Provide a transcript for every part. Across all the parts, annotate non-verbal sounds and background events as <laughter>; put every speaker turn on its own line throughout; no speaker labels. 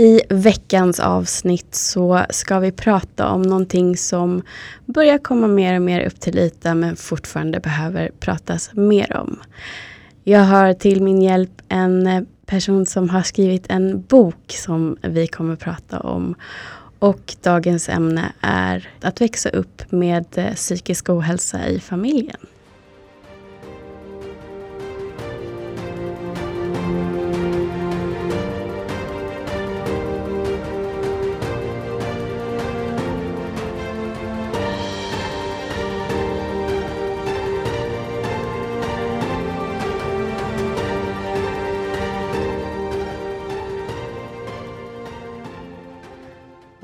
I veckans avsnitt så ska vi prata om någonting som börjar komma mer och mer upp till ytan men fortfarande behöver pratas mer om. Jag har till min hjälp en person som har skrivit en bok som vi kommer prata om. Och dagens ämne är att växa upp med eh, psykisk ohälsa i familjen.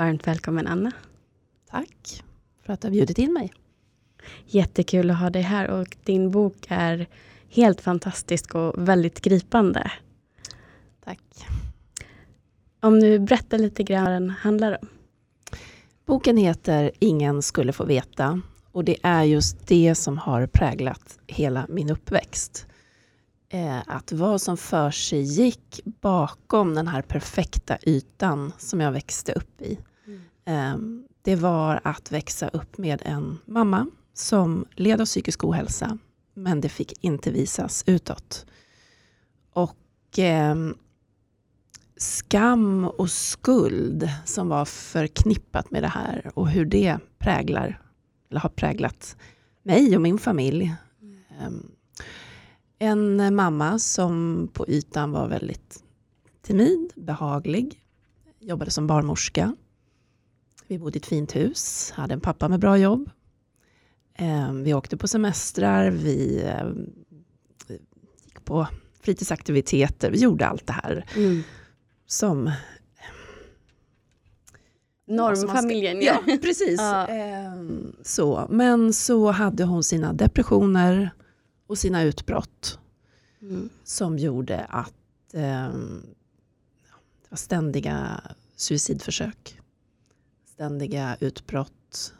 Varmt välkommen Anna.
Tack för att du har bjudit in mig.
Jättekul att ha dig här och din bok är helt fantastisk och väldigt gripande.
Tack.
Om du berättar lite grann vad den handlar om.
Boken heter Ingen skulle få veta och det är just det som har präglat hela min uppväxt. Eh, att vad som för sig gick bakom den här perfekta ytan som jag växte upp i. Ehm, det var att växa upp med en mamma som led av psykisk ohälsa, men det fick inte visas utåt. Och eh, skam och skuld som var förknippat med det här och hur det präglar, eller har präglat mig och min familj. Mm. En mamma som på ytan var väldigt timid, behaglig, jobbade som barnmorska. Vi bodde i ett fint hus, hade en pappa med bra jobb. Ehm, vi åkte på semestrar, vi ehm, gick på fritidsaktiviteter, vi gjorde allt det här. Mm. Som
Normfamiljen,
ja. ja. <laughs> precis. Ja. Ehm, så. Men så hade hon sina depressioner, och sina utbrott. Mm. Som gjorde att eh, det var ständiga suicidförsök. Ständiga utbrott.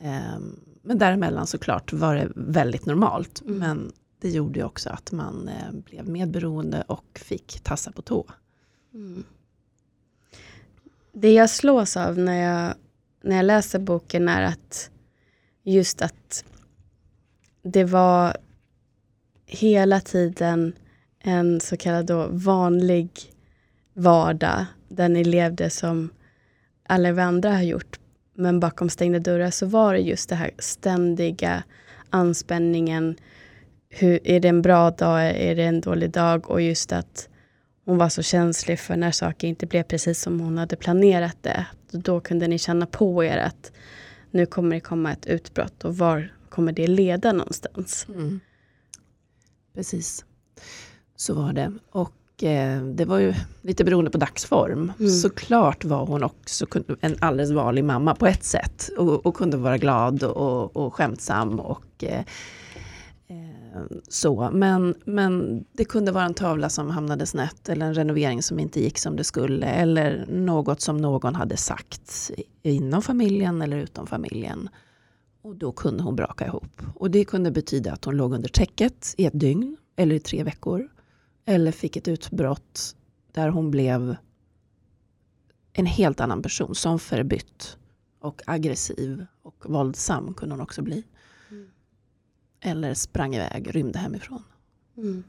Eh, men däremellan såklart var det väldigt normalt. Mm. Men det gjorde också att man eh, blev medberoende och fick tassa på tå. Mm.
Det jag slås av när jag, när jag läser boken är att just att det var hela tiden en så kallad vanlig vardag där ni levde som alla vi andra har gjort. Men bakom stängda dörrar så var det just det här ständiga anspänningen. Hur, är det en bra dag? Är det en dålig dag? Och just att hon var så känslig för när saker inte blev precis som hon hade planerat det. Då kunde ni känna på er att nu kommer det komma ett utbrott och var kommer det leda någonstans? Mm.
Precis, så var det. Och det var ju lite beroende på dagsform. Mm. Såklart var hon också en alldeles vanlig mamma på ett sätt. Och, och kunde vara glad och, och skämtsam. Och, eh, eh, så. Men, men det kunde vara en tavla som hamnade snett eller en renovering som inte gick som det skulle. Eller något som någon hade sagt inom familjen eller utom familjen. Och då kunde hon braka ihop. Och det kunde betyda att hon låg under täcket i ett dygn eller i tre veckor. Eller fick ett utbrott där hon blev en helt annan person, som förbytt. Och aggressiv och våldsam kunde hon också bli. Mm. Eller sprang iväg, rymde hemifrån. Mm.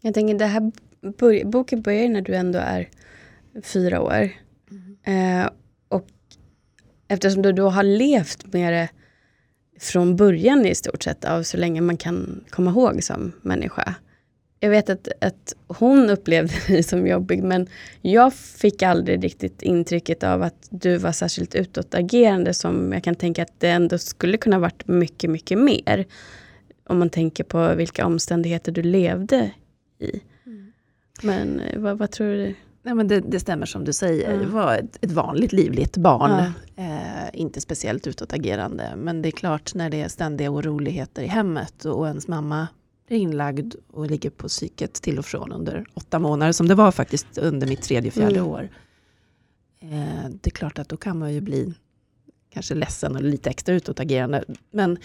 Jag tänker, det här bör boken börjar när du ändå är fyra år. Mm. Eh, Eftersom du då har levt med det från början i stort sett, av så länge man kan komma ihåg som människa. Jag vet att, att hon upplevde <laughs> dig som jobbig, men jag fick aldrig riktigt intrycket av att du var särskilt utåtagerande som jag kan tänka att det ändå skulle kunna varit mycket, mycket mer. Om man tänker på vilka omständigheter du levde i. Mm. Men eh, vad, vad tror du?
Nej, men det, det stämmer som du säger. Mm. Jag var ett, ett vanligt livligt barn. Mm. Eh, inte speciellt utåtagerande. Men det är klart när det är ständiga oroligheter i hemmet och ens mamma är inlagd och ligger på psyket till och från under åtta månader. Som det var faktiskt under mitt tredje, fjärde mm. år. Eh, det är klart att då kan man ju bli kanske ledsen och lite extra utåtagerande. Men,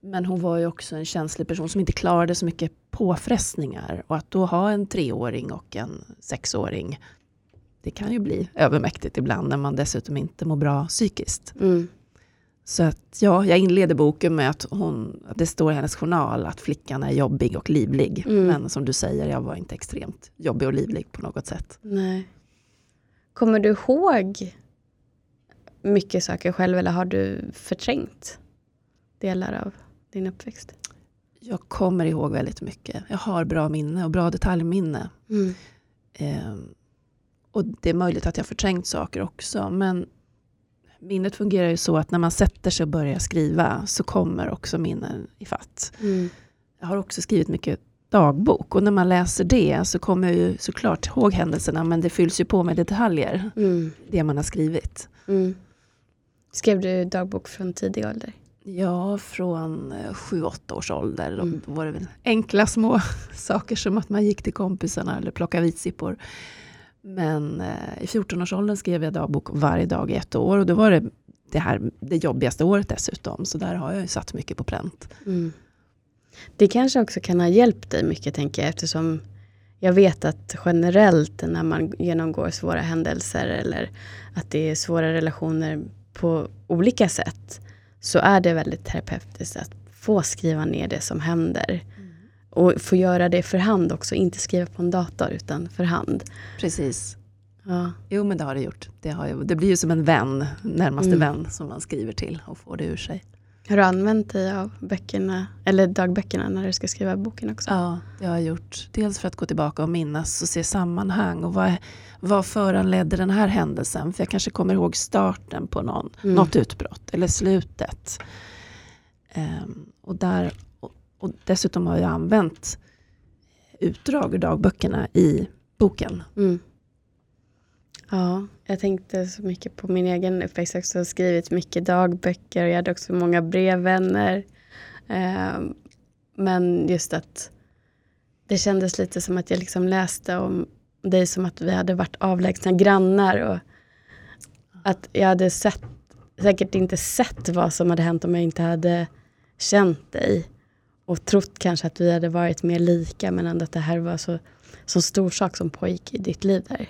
men hon var ju också en känslig person som inte klarade så mycket påfrestningar. Och att då ha en treåring och en sexåring det kan ju bli övermäktigt ibland när man dessutom inte mår bra psykiskt.
Mm.
Så att, ja, jag inleder boken med att, hon, att det står i hennes journal att flickan är jobbig och livlig.
Mm.
Men som du säger, jag var inte extremt jobbig och livlig på något sätt.
Nej. Kommer du ihåg mycket saker själv eller har du förträngt delar av din uppväxt?
Jag kommer ihåg väldigt mycket. Jag har bra minne och bra detaljminne.
Mm.
Eh, och det är möjligt att jag förträngt saker också. Men minnet fungerar ju så att när man sätter sig och börjar skriva så kommer också minnen i fatt.
Mm.
Jag har också skrivit mycket dagbok och när man läser det så kommer jag ju såklart ihåg händelserna men det fylls ju på med detaljer,
Mm.
det man har skrivit.
Mm. Skrev du dagbok från tidig ålder?
Ja, från 7-8 års ålder.
Mm.
Då var det enkla små <laughs> saker som att man gick till kompisarna eller plockade vitsippor. Men eh, i 14-årsåldern skrev jag dagbok varje dag i ett år och då var det det, här, det jobbigaste året dessutom. Så där har jag ju satt mycket på pränt.
Mm. Det kanske också kan ha hjälpt dig mycket tänker jag eftersom jag vet att generellt när man genomgår svåra händelser eller att det är svåra relationer på olika sätt så är det väldigt terapeutiskt att få skriva ner det som händer. Och få göra det för hand också, inte skriva på en dator utan för hand.
Precis.
Ja.
Jo, men det har det gjort. Det, har ju, det blir ju som en vän, närmaste
Mm.
vän som man skriver till och får det ur sig.
Har du använt dig av böckerna, eller dagböckerna när du ska skriva boken också?
Ja, det har jag gjort. Dels för att gå tillbaka och minnas och se sammanhang. Och vad, vad föranledde den här händelsen? För jag kanske kommer ihåg starten på någon,
Mm.
något utbrott eller slutet. Ehm, och, där, och, dessutom har jag använt utdrag ur dagböckerna i boken.
Mm. Ja, jag tänkte så mycket på min egen uppväxt också. Skrivit mycket dagböcker och jag hade också många brevvänner. Ehm, men just att det kändes lite som att jag liksom läste om dig som att vi hade varit avlägsna grannar. Och att jag hade sett, säkert inte sett vad som hade hänt om jag inte hade känt dig. Och trott kanske att vi hade varit mer lika men ändå att det här var så, så stor sak som pågick i ditt liv där.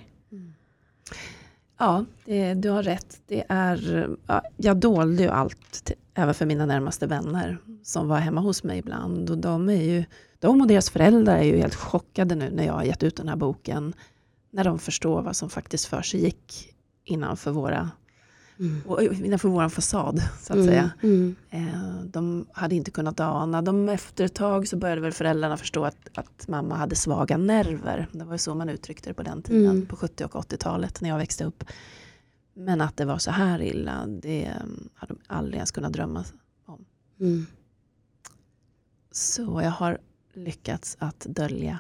Ja, det, du har rätt. Det är, ja, jag dolde ju allt, till, även för mina närmaste vänner som var hemma hos mig ibland. Och de, är ju, de och deras föräldrar är ju helt chockade nu när jag har gett ut den här boken. När de förstår vad som faktiskt för sig gick innanför, våra,
Mm.
och innanför vår fasad. Så att säga.
Mm.
Eh, De hade inte kunnat ana. De, efter ett tag så började väl föräldrarna förstå att, att mamma hade svaga nerver. Det var ju så man uttryckte det på den tiden,
Mm.
på 70 och 80-talet när jag växte upp. Men att det var så här illa, det eh, hade de aldrig ens kunnat drömma om.
Mm.
Så jag har lyckats att dölja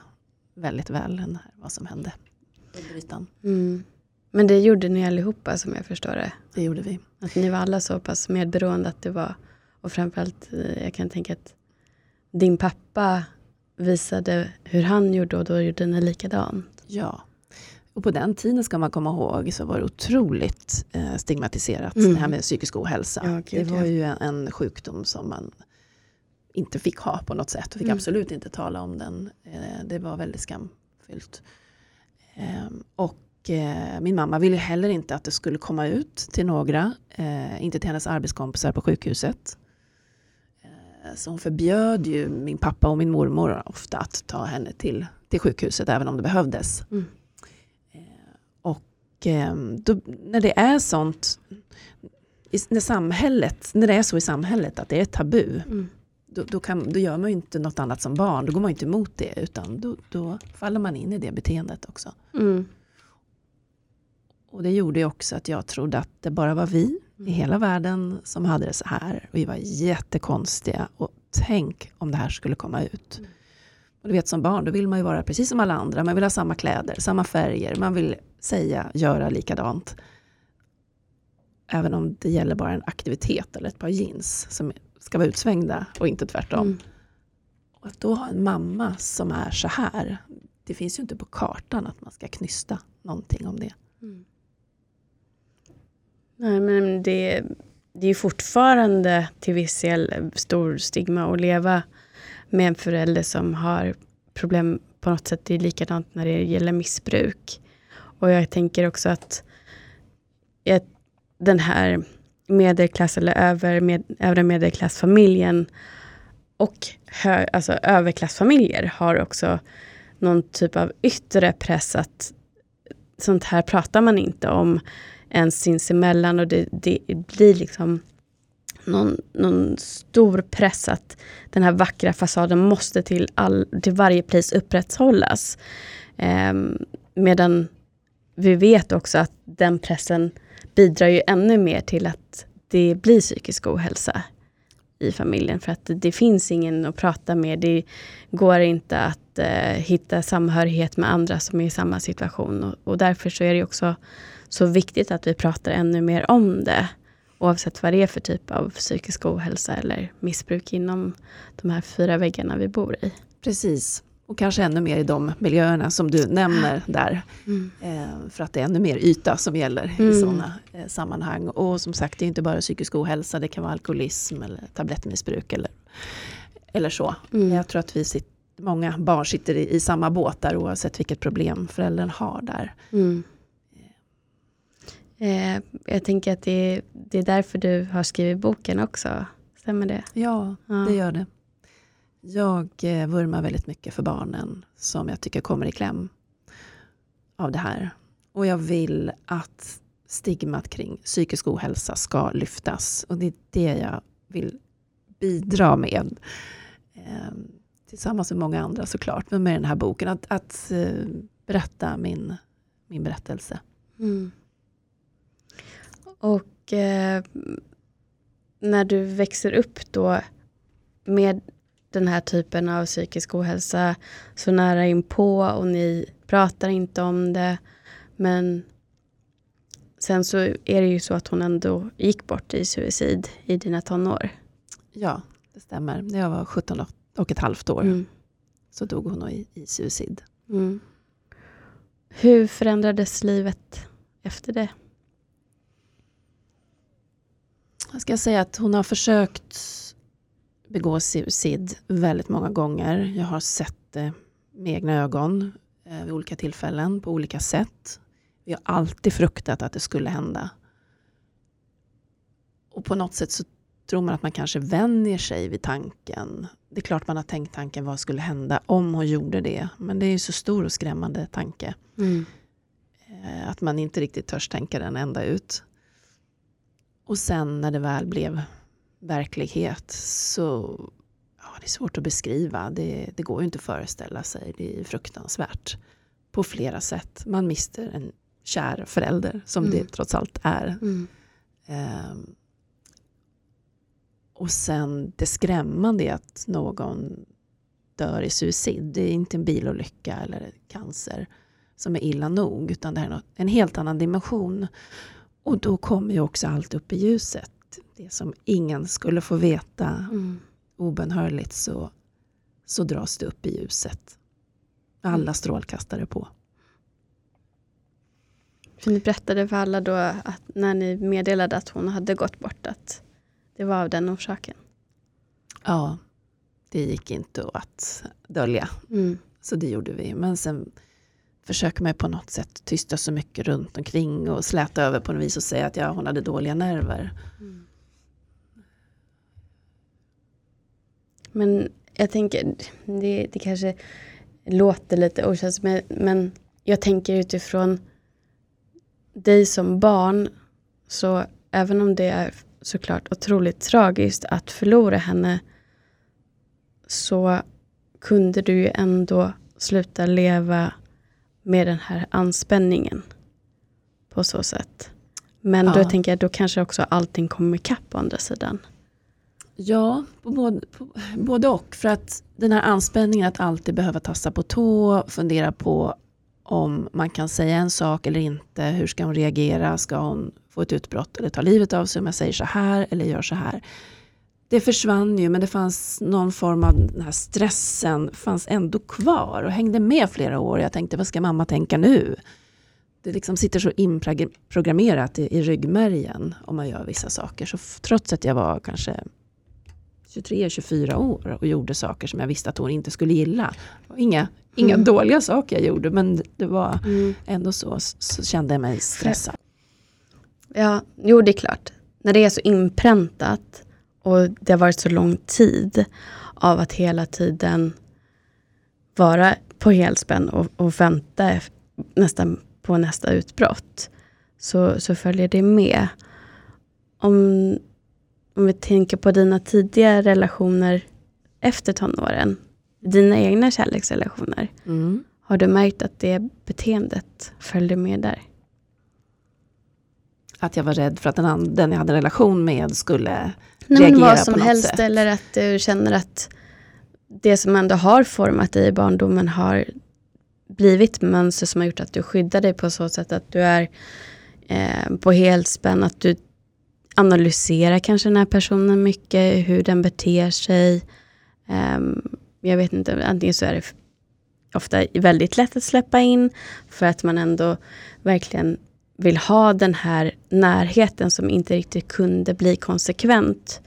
väldigt väl här, vad som hände under ytan.
Men det gjorde ni allihopa som jag förstår det.
Det gjorde vi.
Att ni var alla så pass medberoende att det var, och framförallt eh, jag kan tänka att din pappa visade hur han gjorde och då gjorde ni likadant.
Ja. Och på den tiden ska man komma ihåg så var det otroligt eh, stigmatiserat
Mm.
det här med psykisk ohälsa.
Ja, gud,
det var ju en, en sjukdom som man inte fick ha på något sätt. Och fick
Mm.
absolut inte tala om den. Eh, det var väldigt skamfyllt. Ehm, och eh, min mamma ville heller inte att det skulle komma ut till några. Eh, inte till hennes arbetskompisar på sjukhuset. Eh, så hon förbjöd ju min pappa och min mormor ofta att ta henne till, till sjukhuset även om det behövdes.
Mm.
Eh, och eh, då, när det är sånt, i, när, samhället, när det är så i samhället att det är tabu,
Mm.
då, då, kan, då gör man ju inte något annat som barn. Då går man inte emot det, utan då, då faller man in i det beteendet också.
Mm.
Och det gjorde ju också att jag trodde att det bara var vi i hela världen som hade det så här. Vi var jättekonstiga. Och tänk om det här skulle komma ut. Och du vet som barn, då vill man ju vara precis som alla andra. Man vill ha samma kläder, samma färger. Man vill säga, göra likadant. Även om det gäller bara en aktivitet eller ett par jeans som ska vara utsvängda och inte tvärtom.
Mm.
Och att då ha en mamma som är så här. Det finns ju inte på kartan att man ska knysta någonting om det.
Mm. Nej, men det, det är fortfarande till viss del stor stigma att leva med en förälder som har problem på något sätt. Det är likadant när det gäller missbruk. Och jag tänker också att den här medelklass eller över med, övre medelklassfamiljen och hö, alltså överklassfamiljer har också någon typ av yttre press att sånt här pratar man inte om ens sinsemellan och det, det blir liksom någon, någon stor press att den här vackra fasaden måste till, all, till varje pris upprätthållas. Eh, medan vi vet också att den pressen bidrar ju ännu mer till att det blir psykisk ohälsa i familjen. För att det finns ingen att prata med. Det går inte att eh, hitta samhörighet med andra som är i samma situation. Och, och, därför så är det också så viktigt att vi pratar ännu mer om det. Oavsett vad det är för typ av psykisk ohälsa eller missbruk inom de här fyra väggarna vi bor i.
Precis. Och kanske ännu mer i de miljöerna som du nämner där. Mm. Eh, för att det är ännu mer yta som gäller mm. i sådana eh, sammanhang. Och som sagt, det är inte bara psykisk ohälsa, det kan vara alkoholism eller tablettmissbruk eller, eller så. Mm. Jag tror att vi sitter, många barn sitter i, i, samma båt där oavsett vilket problem föräldern har där.
Eh, jag tänker att det, det är därför du har skrivit boken också. Stämmer det?
Ja, ja. det gör det. Jag eh, vurmar väldigt mycket för barnen som jag tycker kommer i kläm av det här. Och jag vill att stigmat kring psykisk ohälsa ska lyftas. Och det är det jag vill bidra med. Eh, tillsammans med många andra såklart, men med den här boken. Att, att eh, berätta min, min berättelse.
Mm. Och eh, när du växer upp då med den här typen av psykisk ohälsa så nära inpå och ni pratar inte om det. Men sen så är det ju så att hon ändå gick bort i suicid i dina tonår.
Ja, det stämmer. När jag var 17 och ett halvt år mm. så dog hon i, i suicid.
Mm. Hur förändrades livet efter det?
Jag ska säga att hon har försökt begå suicid väldigt många gånger. Jag har sett det med egna ögon eh, vid olika tillfällen på olika sätt. Vi har alltid fruktat att det skulle hända. Och på något sätt så tror man att man kanske vänjer sig vid tanken. Det är klart man har tänkt tanken vad skulle hända om hon gjorde det. Men det är ju så stor och skrämmande tanke. Mm. Eh, att man inte riktigt törs tänka den ända ut. Och sen när det väl blev verklighet så ja, det är svårt att beskriva. Det, det går ju inte att föreställa sig. Det är fruktansvärt på flera sätt. Man mister en kär förälder som mm. det trots allt är. Mm. Um, och sen det skrämmande är att någon dör i suicid. Det är inte en bilolycka eller cancer som är illa nog, utan det är en helt annan dimension. Och då kommer ju också allt upp i ljuset det som ingen skulle få veta mm. obönhörligt så, så dras det upp i ljuset. Alla strålkastare på.
För ni berättade för alla då att när ni meddelade att hon hade gått bort att det var av den orsaken?
Ja, det gick inte att dölja. Mm. Så det gjorde vi. Men sen försöker man på något sätt tysta så mycket runt omkring och släta över på något vis och säga att ja, hon hade dåliga nerver. Mm.
Men jag tänker, det, det kanske låter lite okänsligt, men jag tänker utifrån dig som barn, så även om det är såklart otroligt tragiskt att förlora henne, så kunde du ju ändå sluta leva med den här anspänningen på så sätt. Men ja. då tänker jag, då kanske också allting kommer ikapp på andra sidan.
Ja, på både, på, både och. För att den här anspänningen att alltid behöva tassa på tå, fundera på om man kan säga en sak eller inte. Hur ska hon reagera? Ska hon få ett utbrott eller ta livet av sig om jag säger så här eller gör så här? Det försvann ju, men det fanns någon form av den här stressen fanns ändå kvar och hängde med flera år. Jag tänkte, vad ska mamma tänka nu? Det liksom sitter så inprogrammerat i, i ryggmärgen om man gör vissa saker. Så trots att jag var kanske 23-24 år och gjorde saker som jag visste att hon inte skulle gilla. Inga, inga mm. dåliga saker jag gjorde men det var mm. ändå så, så kände jag mig stressad.
Ja, jo det är klart. När det är så inpräntat och det har varit så lång tid av att hela tiden vara på helspänn och, och vänta nästan på nästa utbrott. Så, så följer det med. Om, om vi tänker på dina tidiga relationer efter tonåren. Dina egna kärleksrelationer. Mm. Har du märkt att det beteendet följde med där?
Att jag var rädd för att den, den jag hade relation med skulle
Nej, reagera vad som på något helst, sätt. Eller att du känner att det som ändå har format dig i barndomen har blivit mönster som har gjort att du skyddar dig på så sätt att du är eh, på helspänn, att du analyserar kanske den här personen mycket, hur den beter sig. Um, jag vet inte, antingen så är det ofta väldigt lätt att släppa in för att man ändå verkligen vill ha den här närheten som inte riktigt kunde bli konsekvent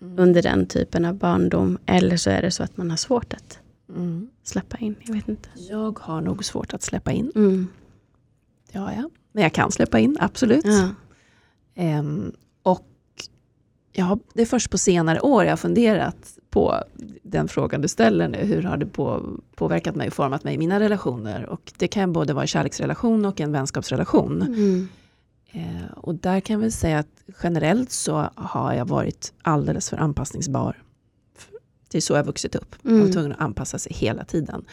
mm. under den typen av barndom. Eller så är det så att man har svårt att mm. släppa in. Jag vet inte.
Jag har nog svårt att släppa in. Mm. Ja, ja. Men jag kan släppa in, absolut. Ja. Um, och ja, det är först på senare år jag har funderat på den frågan du ställer nu. Hur har det på, påverkat mig och format mig i mina relationer? Och det kan både vara en kärleksrelation och en vänskapsrelation. Mm. Eh, och där kan jag väl säga att generellt så har jag varit alldeles för anpassningsbar. Det är så jag vuxit upp. Mm. Jag var tvungen att anpassa sig hela tiden.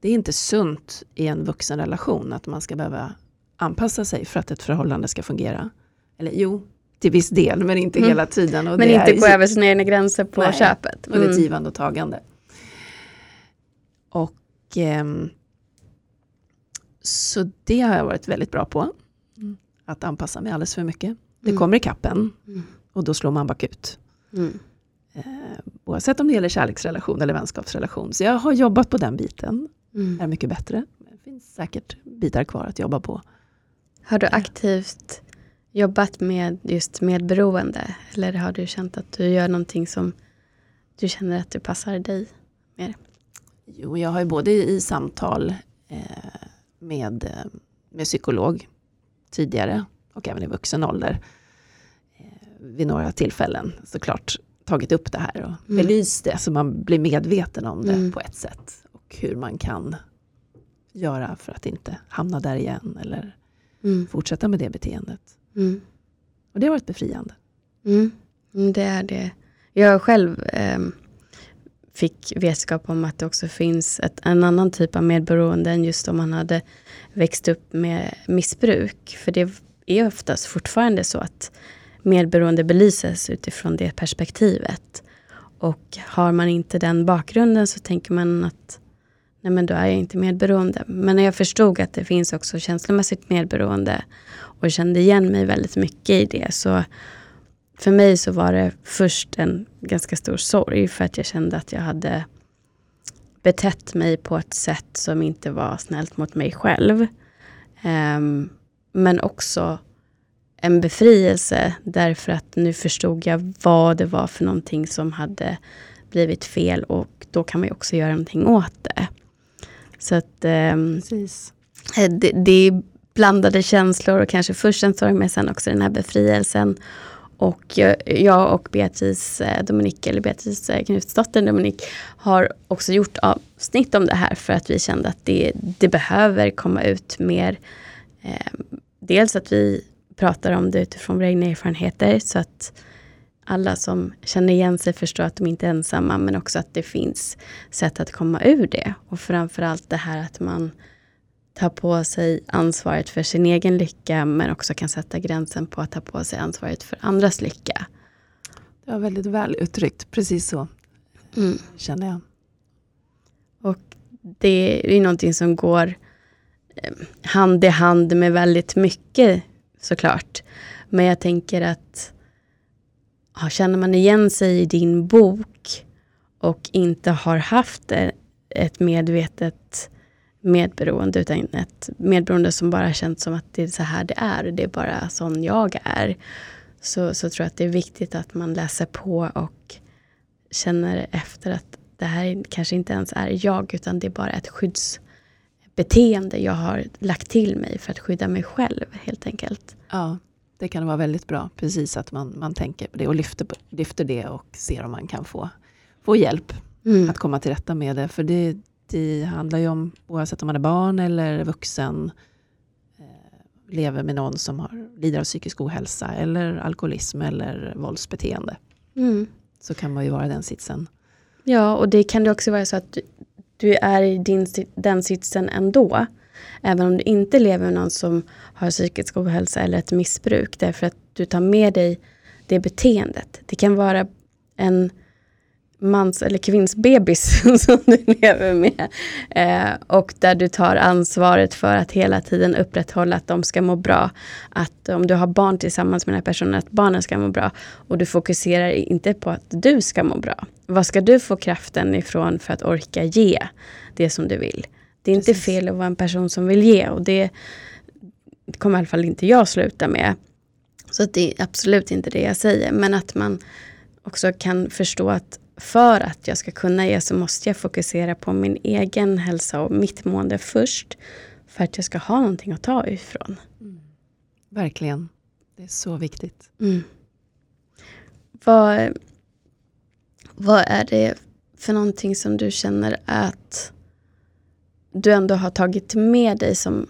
Det är inte sunt i en vuxenrelation att man ska behöva anpassa sig för att ett förhållande ska fungera. Eller jo, till viss del, men inte mm. hela tiden.
men inte gå över sina egna gränser på nej, köpet.
Mm. Och det är ett mm. givande och tagande. Och eh, så det har jag varit väldigt bra på. Mm. Att anpassa mig alldeles för mycket. Det mm. kommer i kappen mm. och då slår man bakut. Mm. Eh, oavsett om det gäller kärleksrelation eller vänskapsrelation. Så jag har jobbat på den biten. Mm. är mycket bättre. Det finns säkert bitar kvar att jobba på.
Har du aktivt jobbat med just medberoende? Eller har du känt att du gör någonting som du känner att det passar dig mer?
Jo, jag har ju både i samtal eh, med, eh, med psykolog tidigare och även i vuxen ålder eh, vid några tillfällen såklart tagit upp det här och mm. belyst det så man blir medveten om det mm. på ett sätt. Och hur man kan göra för att inte hamna där igen eller mm. fortsätta med det beteendet. Mm. Och det har varit befriande.
Mm. mm. Det är det. Jag själv eh, fick vetskap om att det också finns ett, en annan typ av medberoende än just om man hade växt upp med missbruk. För det är oftast fortfarande så att medberoende belyses utifrån det perspektivet. Och har man inte den bakgrunden så tänker man att nej men då är jag inte medberoende. Men när jag förstod att det finns också känslomässigt medberoende och kände igen mig väldigt mycket i det. Så för mig så var det först en ganska stor sorg för att jag kände att jag hade betett mig på ett sätt som inte var snällt mot mig själv. Um, men också en befrielse därför att nu förstod jag vad det var för någonting som hade blivit fel och då kan man ju också göra någonting åt det. Så att um, det, det, är blandade känslor och kanske först en sorg men sen också den här befrielsen. Och jag och Beatrice eh, Dominik, eller Beatrice eh, Knutsdotter Dominik, har också gjort avsnitt om det här för att vi kände att det, det behöver komma ut mer. Eh, dels att vi pratar om det utifrån våra egna erfarenheter så att alla som känner igen sig förstår att de inte är ensamma men också att det finns sätt att komma ur det. Och framförallt det här att man tar på sig ansvaret för sin egen lycka men också kan sätta gränsen på att ta på sig ansvaret för andras lycka.
Det var väldigt väl uttryckt, precis så mm. känner jag.
Och det är någonting som går eh, hand i hand med väldigt mycket såklart. Men jag tänker att känner man igen sig i din bok och inte har haft e-, ett medvetet medberoende, utan ett medberoende som bara känns som att det är så här det är. Det är bara sån jag är. Så, så tror jag att det är viktigt att man läser på och känner efter att det här kanske inte ens är jag utan det är bara ett skyddsbeteende jag har lagt till mig för att skydda mig själv helt enkelt.
Ja, det kan vara väldigt bra. Precis att man, man tänker på det och lyfter, lyfter det och ser om man kan få, få hjälp mm. att komma till rätta med det. För det, det handlar ju om, oavsett om man är barn eller vuxen, eh, lever med någon som har, lider av psykisk ohälsa eller alkoholism eller våldsbeteende. Mm. Så kan man ju vara i den sitsen.
Ja, och det kan det också vara så att du, du är i din, den sitsen ändå. Även om du inte lever med någon som har psykisk ohälsa eller ett missbruk. Därför att du tar med dig det beteendet. Det kan vara en mans eller kvinns bebis <laughs> som du lever med. Eh, och där du tar ansvaret för att hela tiden upprätthålla att de ska må bra. Att om du har barn tillsammans med den här personen, att barnen ska må bra. Och du fokuserar inte på att du ska må bra. Vad ska du få kraften ifrån för att orka ge det som du vill? Det är Precis. inte fel att vara en person som vill ge och det kommer i alla fall inte jag sluta med. Så det är absolut inte det jag säger. Men att man också kan förstå att för att jag ska kunna ge så måste jag fokusera på min egen hälsa och mitt mående först. För att jag ska ha någonting att ta ifrån. Mm.
Verkligen. Det är så viktigt.
Mm. Vad, vad är det för någonting som du känner att du ändå har tagit med dig som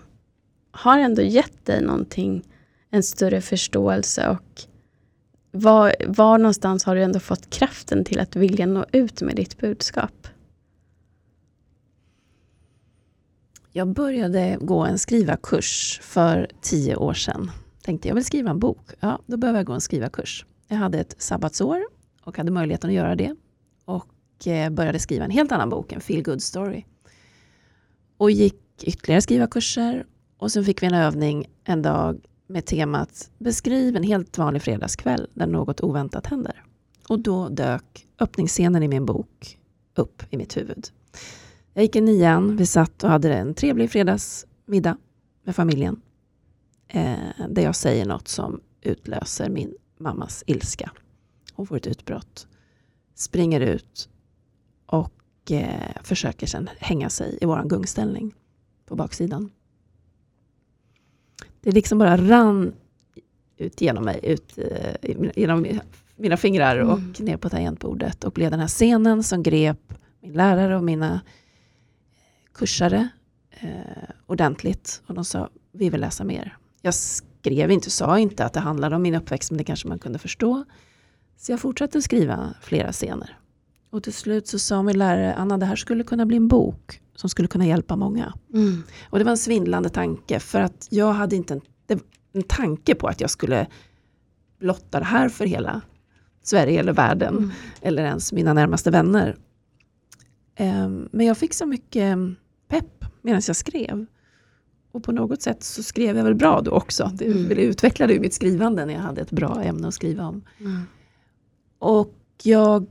har ändå gett dig någonting, en större förståelse och var, var någonstans har du ändå fått kraften till att vilja nå ut med ditt budskap?
Jag började gå en skrivarkurs för tio år sedan. Tänkte jag vill skriva en bok. Ja, då behöver jag gå en skrivarkurs. Jag hade ett sabbatsår och hade möjligheten att göra det. Och eh, började skriva en helt annan bok, en feel good story. Och gick ytterligare skrivarkurser. Och så fick vi en övning en dag med temat Beskriv en helt vanlig fredagskväll där något oväntat händer. Och då dök öppningsscenen i min bok upp i mitt huvud. Jag gick i nian, vi satt och hade en trevlig fredagsmiddag med familjen. Eh, där jag säger något som utlöser min mammas ilska. Hon får ett utbrott, springer ut och eh, försöker sedan hänga sig i våran gungställning på baksidan. Det liksom bara rann ut genom mig, ut uh, genom mina fingrar och mm. ner på tangentbordet och blev den här scenen som grep min lärare och mina kursare eh, ordentligt. Och de sa, vi vill läsa mer. Jag skrev inte, sa inte att det handlade om min uppväxt, men det kanske man kunde förstå. Så jag fortsatte skriva flera scener. Och till slut så sa min lärare, Anna det här skulle kunna bli en bok som skulle kunna hjälpa många. Mm. Och det var en svindlande tanke för att jag hade inte en, en tanke på att jag skulle blotta det här för hela Sverige eller världen. Mm. Eller ens mina närmaste vänner. Um, men jag fick så mycket pepp medan jag skrev. Och på något sätt så skrev jag väl bra då också. Det, mm. det utvecklade ju mitt skrivande när jag hade ett bra ämne att skriva om. Mm. Och jag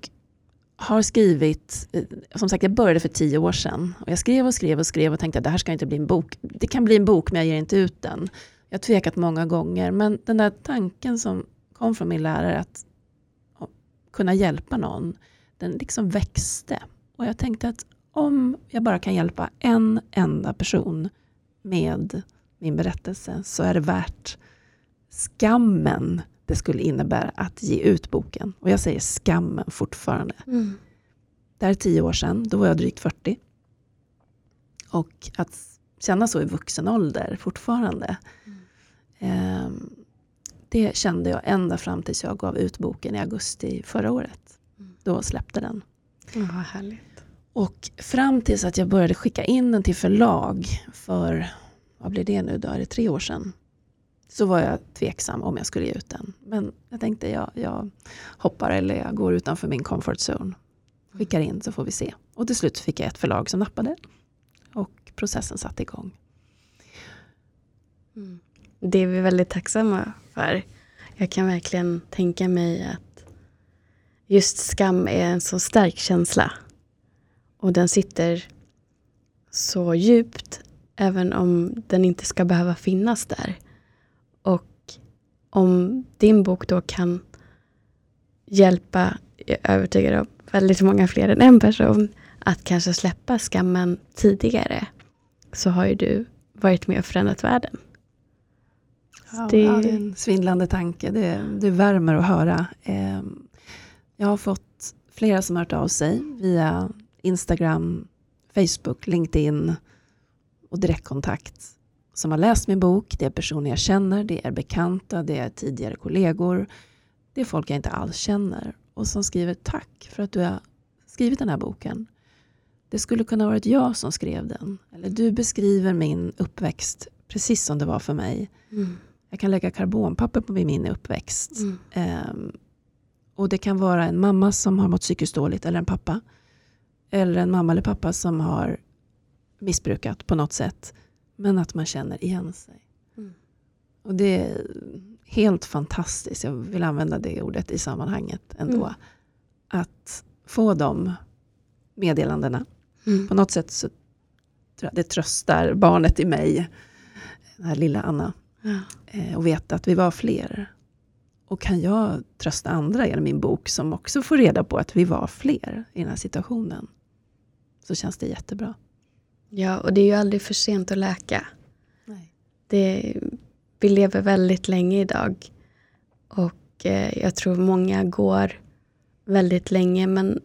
har skrivit, eh, som sagt jag började för tio år sedan. Och jag skrev och skrev och skrev och tänkte att det här ska inte bli en bok. Det kan bli en bok men jag ger inte ut den. Jag har tvekat många gånger men den där tanken som kom från min lärare att kunna hjälpa någon, den liksom växte. Och jag tänkte att om jag bara kan hjälpa en enda person med min berättelse så är det värt skammen det skulle innebära att ge ut boken. Och jag säger skammen fortfarande. Mm. Det här är tio år sedan, då var jag drygt 40. Och att känna så i vuxen ålder fortfarande. Mm. Eh, det kände jag ända fram tills jag gav ut boken i augusti förra året. Mm. Då släppte den.
Vad härligt.
Och fram tills att jag började skicka in den till förlag för, vad blir det nu då, är det tre år sedan? Så var jag tveksam om jag skulle ge ut den. Men jag tänkte jag, jag hoppar eller jag går utanför min comfort zone. Skickar in så får vi se. Och till slut fick jag ett förlag som nappade. Och processen satte igång.
Mm. Det är vi väldigt tacksamma för. Jag kan verkligen tänka mig att just skam är en så stark känsla. Och den sitter så djupt även om den inte ska behöva finnas där. Och om din bok då kan hjälpa jag är övertygad om väldigt många fler än en person, att kanske släppa skammen tidigare, så har ju du varit med och förändrat världen.
Ja, det... Ja, det är en svindlande tanke. Det, det värmer att höra. Ehm, jag har fått flera som har hört av sig via Instagram, Facebook, LinkedIn och direktkontakt. Som har läst min bok. Det är personer jag känner, det är bekanta, det är tidigare kollegor. Det är folk jag inte alls känner. Och som skriver tack för att du har skrivit den här boken. Det skulle kunna varit jag som skrev den. Eller du beskriver min uppväxt precis som det var för mig. Mm. Jag kan lägga karbonpapper på min uppväxt. Mm. Um, och det kan vara en mamma som har mått psykiskt dåligt eller en pappa. Eller en mamma eller pappa som har missbrukat på något sätt. Men att man känner igen sig. Mm. Och det är helt fantastiskt. Jag vill använda det ordet i sammanhanget ändå. Mm. Att få de meddelandena. Mm. På något sätt så tror jag det tröstar barnet i mig, den här lilla Anna. Ja. Eh, och veta att vi var fler. Och kan jag trösta andra genom min bok som också får reda på att vi var fler i den här situationen. Så känns det jättebra.
Ja, och det är ju aldrig för sent att läka. Nej. Det, vi lever väldigt länge idag. Och eh, jag tror många går väldigt länge. Men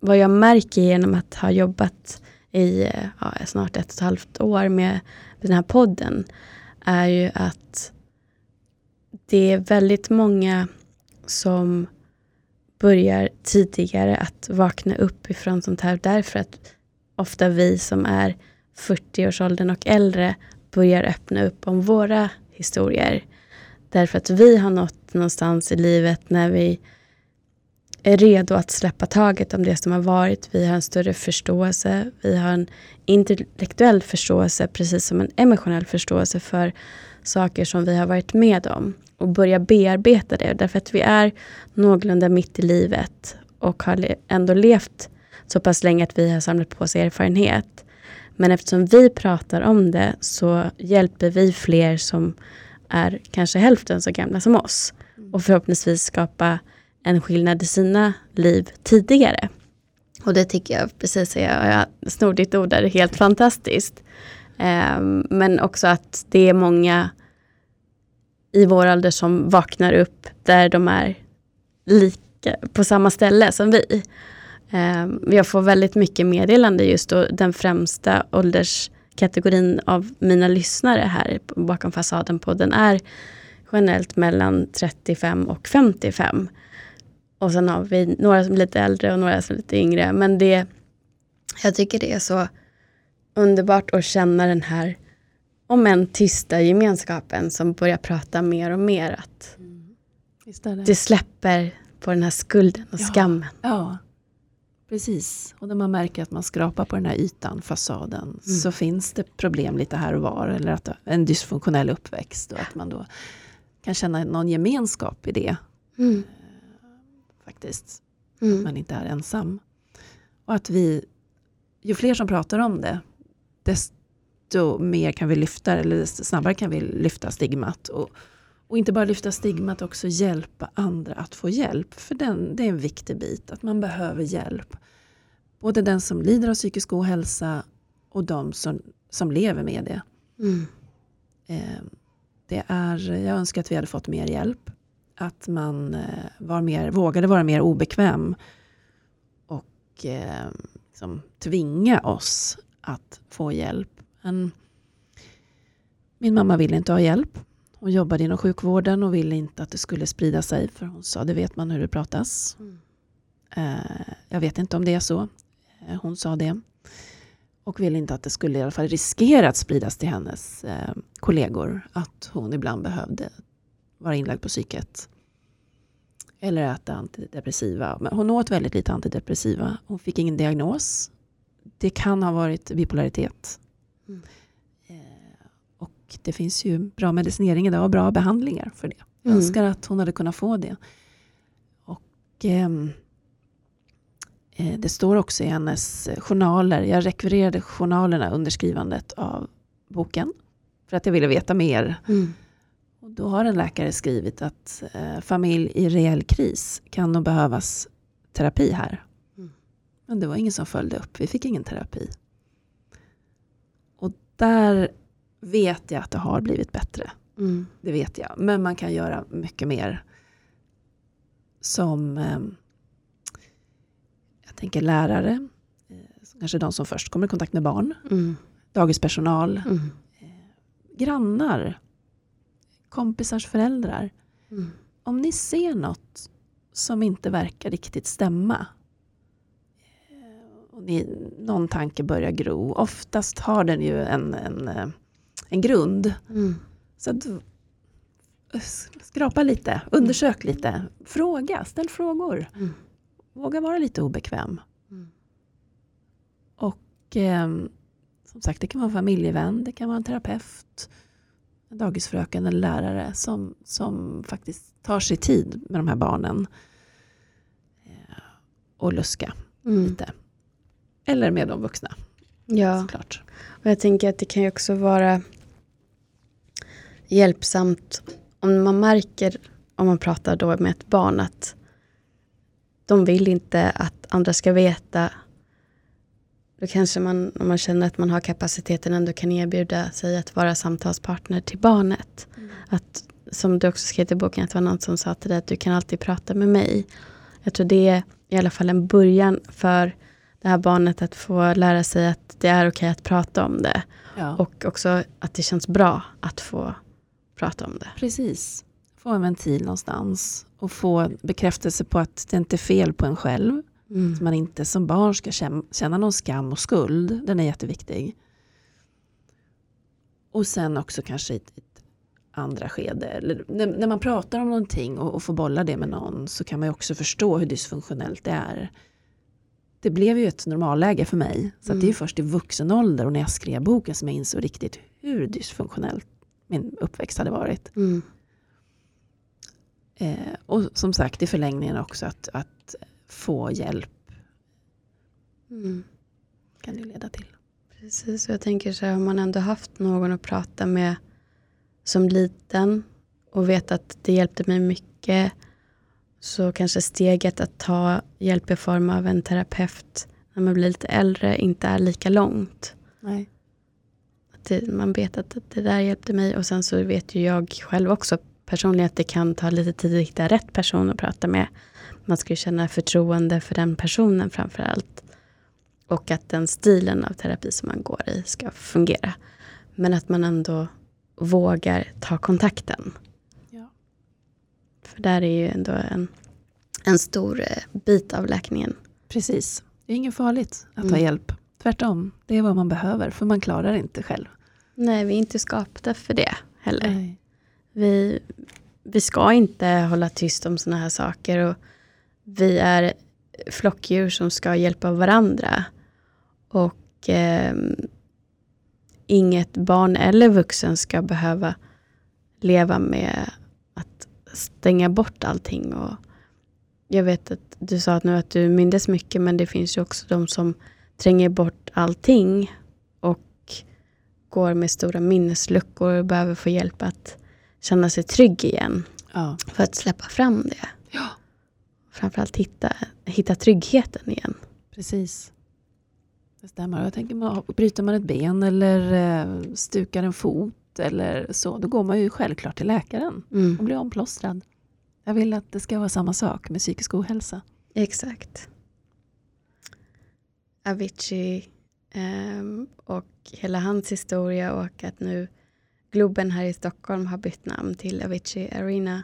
vad jag märker genom att ha jobbat i eh, ja, snart ett och ett halvt år med den här podden är ju att det är väldigt många som börjar tidigare att vakna upp ifrån sånt här därför att ofta vi som är 40-årsåldern och äldre börjar öppna upp om våra historier. Därför att vi har nått någonstans i livet när vi är redo att släppa taget om det som har varit. Vi har en större förståelse. Vi har en intellektuell förståelse precis som en emotionell förståelse för saker som vi har varit med om och börja bearbeta det. Därför att vi är någorlunda mitt i livet och har ändå levt så pass länge att vi har samlat på oss erfarenhet. Men eftersom vi pratar om det så hjälper vi fler som är kanske hälften så gamla som oss. Och förhoppningsvis skapa en skillnad i sina liv tidigare. Och det tycker jag, precis jag, jag snor ditt ord där, är helt fantastiskt. Um, men också att det är många i vår ålder som vaknar upp där de är lika, på samma ställe som vi. Um, jag får väldigt mycket meddelande just då den främsta ålderskategorin av mina lyssnare här bakom fasaden-podden är generellt mellan 35 och 55. Och sen har vi några som är lite äldre och några som är lite yngre. Men det, jag tycker det är så underbart att känna den här, om än tysta gemenskapen som börjar prata mer och mer. Att mm. det. det. släpper på den här skulden och
ja.
skammen.
Ja, precis. Och när man märker att man skrapar på den här ytan, fasaden, mm. så finns det problem lite här och var. Eller att en dysfunktionell uppväxt och att man då kan känna någon gemenskap i det. Mm faktiskt. Mm. Att man inte är ensam. Och att vi, ju fler som pratar om det, desto mer kan vi lyfta, eller desto snabbare kan vi lyfta stigmat. Och, och inte bara lyfta stigmat, också hjälpa andra att få hjälp. För den, det är en viktig bit, att man behöver hjälp. Både den som lider av psykisk ohälsa och de som, som lever med det. Mm. Eh, det är, jag önskar att vi hade fått mer hjälp att man eh, var mer, vågade vara mer obekväm och eh, liksom tvinga oss att få hjälp. Men min mamma ville inte ha hjälp. Hon jobbade inom sjukvården och ville inte att det skulle sprida sig. För hon sa, det vet man hur det pratas. Mm. Eh, jag vet inte om det är så. Eh, hon sa det. Och ville inte att det skulle i alla fall riskera att spridas till hennes eh, kollegor. Att hon ibland behövde vara inlagd på psyket. Eller äta antidepressiva. Men hon åt väldigt lite antidepressiva. Hon fick ingen diagnos. Det kan ha varit bipolaritet. Mm. Och det finns ju bra medicinering idag och bra behandlingar för det. Jag mm. önskar att hon hade kunnat få det. Och ehm, eh, Det står också i hennes journaler. Jag rekvirerade journalerna under skrivandet av boken. För att jag ville veta mer. Mm. Och då har en läkare skrivit att eh, familj i rejäl kris kan nog behövas terapi här.
Mm.
Men det var ingen som följde upp, vi fick ingen terapi. Och där vet jag att det har blivit bättre.
Mm.
Det vet jag. Men man kan göra mycket mer. Som eh, jag tänker lärare, eh, kanske de som först kommer i kontakt med barn,
Mm.
dagispersonal,
Mm.
grannar, kompisars föräldrar.
Mm.
Om ni ser något som inte verkar riktigt stämma eh, och ni, någon tanke börjar gro, oftast har den ju en, en, eh, en grund.
Mm.
Så att, eh, skrapa lite, undersök lite, fråga, ställ frågor.
Mm.
Våga vara lite obekväm.
Mm.
Och eh, som sagt, det kan vara en familjevän, det kan vara en terapeut, en dagisfröken eller lärare som, som faktiskt tar sig tid med de här barnen. Eh, och luska
Mm.
lite. Eller med de vuxna
Ja.
såklart.
Och jag tänker att det kan ju också vara hjälpsamt om man märker, om man pratar då med ett barn, att de vill inte att andra ska veta. Då kanske man, om man känner att man har kapaciteten, ändå kan erbjuda sig att vara samtalspartner till barnet. Att, som du också skrev i boken, att det var någon som sa till dig att du kan alltid prata med mig. Jag tror det är i alla fall en början för det här barnet att få lära sig att det är okej att prata om det.
Ja,
Och också att det känns bra att få prata om det.
precis. Få en ventil någonstans och få bekräftelse på att det inte är fel på en själv.
Mm.
Att man inte som barn ska kä- känna någon skam och skuld. Den är jätteviktig. Och sen också kanske i ett, andra skede. Eller när, man pratar om någonting och, och får bolla det med någon så kan man ju också förstå hur dysfunktionellt det är. Det blev ju ett normalläge för mig. Så att det är
Mm.
först i vuxen ålder och när jag skrev boken som jag insåg riktigt hur dysfunktionellt min uppväxt hade varit.
Mm.
Eh, och som sagt i förlängningen också att, att få hjälp
Mm.
kan det leda till.
Precis, och jag tänker så här, har man ändå haft någon att prata med som liten och vet att det hjälpte mig mycket så kanske steget att ta hjälp i form av en terapeut när man blir lite äldre inte är lika långt.
Nej.
Det, man vet att det där hjälpte mig och sen så vet ju jag själv också personligen att det kan ta lite tid att hitta rätt person att prata med. Man ska ju känna förtroende för den personen framför allt. Och att den stilen av terapi som man går i ska fungera. Men att man ändå vågar ta kontakten.
Ja.
För där är ju ändå en, en stor eh, bit av läkningen.
Precis. Det är inget farligt att ta
Mm.
hjälp. Tvärtom, det är vad man behöver för man klarar inte själv.
Nej, vi är inte skapta för det heller.
Nej.
Vi, vi ska inte hålla tyst om sådana här saker. Och vi är flockdjur som ska hjälpa varandra. Och eh, inget barn eller vuxen ska behöva leva med att stänga bort allting. Och jag vet att du sa att nu att du mindes mycket men det finns ju också de som tränger bort allting och går med stora minnesluckor och behöver få hjälp att känna sig trygg igen.
Ja.
För att släppa fram det.
ja,
Framförallt hitta, hitta tryggheten igen.
precis. Det stämmer. Jag tänker, man- bryter man ett ben eller eh, stukar en fot eller så, då går man ju självklart till läkaren och
Mm.
blir omplåstrad. Jag vill att det ska vara samma sak med psykisk ohälsa.
Exakt. Avicii ehm, och hela hans historia och att nu Globen här i Stockholm har bytt namn till Avicii Arena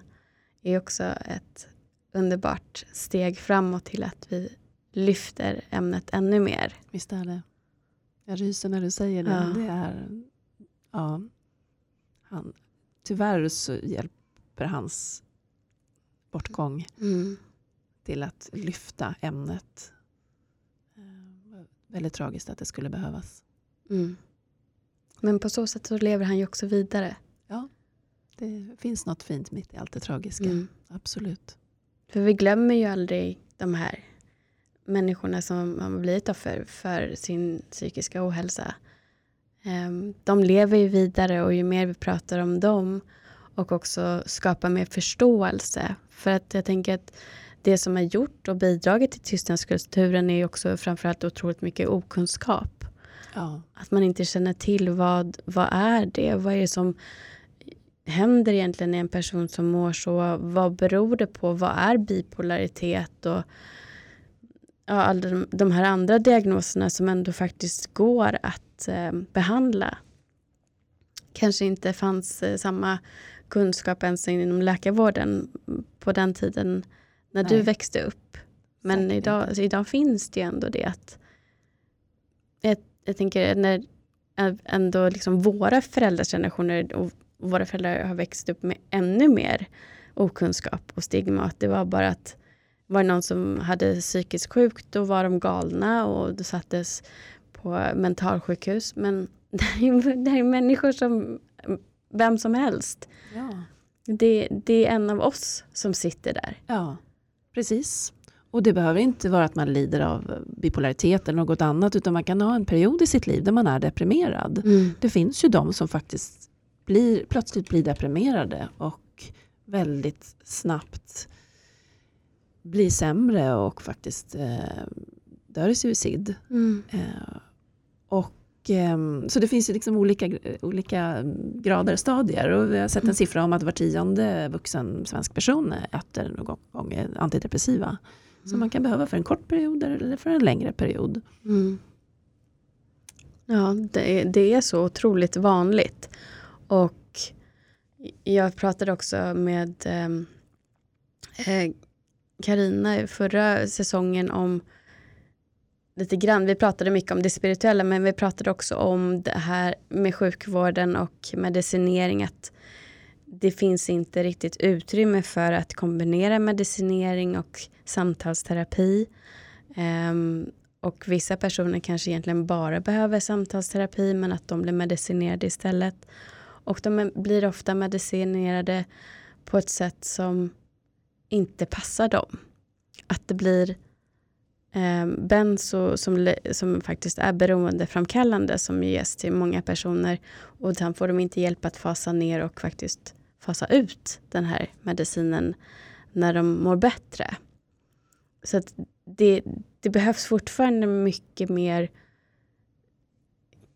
är också ett underbart steg framåt till att vi lyfter ämnet ännu mer.
Visst är det. Jag ryser när du säger det.
Ja.
det är, ja, han, tyvärr så hjälper hans bortgång
Mm.
till att lyfta ämnet. Väldigt tragiskt att det skulle behövas.
Mm. Men på så sätt så lever han ju också vidare.
Det finns något fint mitt i allt det tragiska.
Mm.
Absolut.
För vi glömmer ju aldrig de här människorna som har blivit offer för sin psykiska ohälsa. Ehm, De lever ju vidare och ju mer vi pratar om dem och också skapar mer förståelse. För att jag tänker att det som har gjort och bidragit till tystnadskulturen är också framförallt otroligt mycket okunskap.
Ja.
Att man inte känner till vad, vad är det? Vad är det som händer egentligen i en person som mår så? Vad beror det på? Vad är bipolaritet? Och ja, alla de, de här andra diagnoserna som ändå faktiskt går att eh, behandla. Kanske inte fanns eh, samma kunskap ens inom läkarvården på den tiden när Nej. du växte upp. Men idag, alltså, idag finns det ju ändå det att jag, jag tänker när ändå liksom våra föräldrars generationer och våra föräldrar har växt upp med ännu mer okunskap och stigma. Att det var bara att var det någon som hade psykiskt sjukt, då var de galna och då sattes på mentalsjukhus. Men <laughs> det är, det är människor som vem som helst.
Ja.
Det, det är en av oss som sitter där.
Ja, precis. Och det behöver inte vara att man lider av bipolaritet eller något annat, utan man kan ha en period i sitt liv där man är deprimerad.
Mm.
Det finns ju de som faktiskt blir, plötsligt blir deprimerade och väldigt snabbt blir sämre och faktiskt eh, dör i suicid.
Mm.
Eh, och Ehm, så det finns ju liksom olika, olika grader, stadier. Och vi har sett en mm. siffra om att var tionde vuxen svensk person äter någon gång antidepressiva. Mm. Som man kan behöva för en kort period eller för en längre period.
Mm. Ja, det, det, är så otroligt vanligt. Och jag pratade också med Karina eh, eh förra säsongen om lite grann, vi pratade mycket om det spirituella men vi pratade också om det här med sjukvården och medicinering att det finns inte riktigt utrymme för att kombinera medicinering och samtalsterapi. Um, och vissa personer kanske egentligen bara behöver samtalsterapi men att de blir medicinerade istället. Och de blir ofta medicinerade på ett sätt som inte passar dem. Att det blir benzo som, som faktiskt är beroendeframkallande som ges till många personer och sen får de inte hjälp att fasa ner och faktiskt fasa ut den här medicinen när de mår bättre. Så att det, det behövs fortfarande mycket mer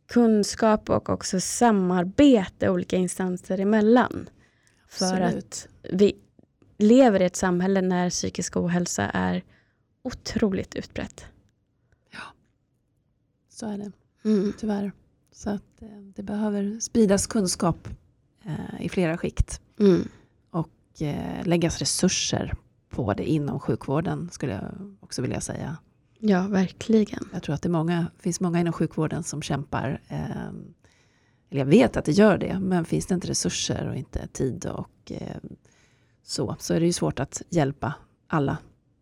kunskap och också samarbete olika instanser emellan. För Absolut. att vi lever i ett samhälle när psykisk ohälsa är otroligt utbrett.
Ja, så är det.
Mm.
Tyvärr. Så att eh, det behöver spridas kunskap eh, i flera skikt.
Mm.
Och eh, läggas resurser på det inom sjukvården skulle jag också vilja säga.
Ja, verkligen.
Jag tror att det många, finns många inom sjukvården som kämpar. Eh, eller jag vet att det gör det, men finns det inte resurser och inte tid och eh, så, så är det ju svårt att hjälpa alla.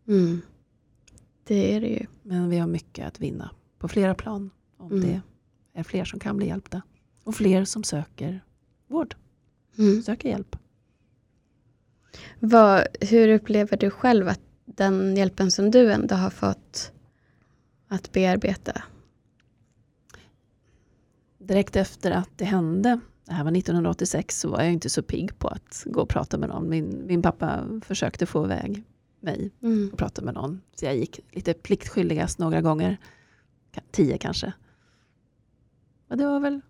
Mm. Det är det ju.
Men vi har mycket att vinna på flera plan. Om mm. det är fler som kan bli hjälpta. Och fler som söker vård.
Mm.
Söker hjälp.
Vad, hur upplever du själv att den hjälpen som du ändå har fått att bearbeta?
Direkt efter att det hände, det här var 1986, så var jag inte så pigg på att gå och prata med någon. Min, min pappa försökte få iväg mig
mm.
och prata med någon. Så jag gick lite pliktskyldigast några gånger. Tio kanske. Och det var väl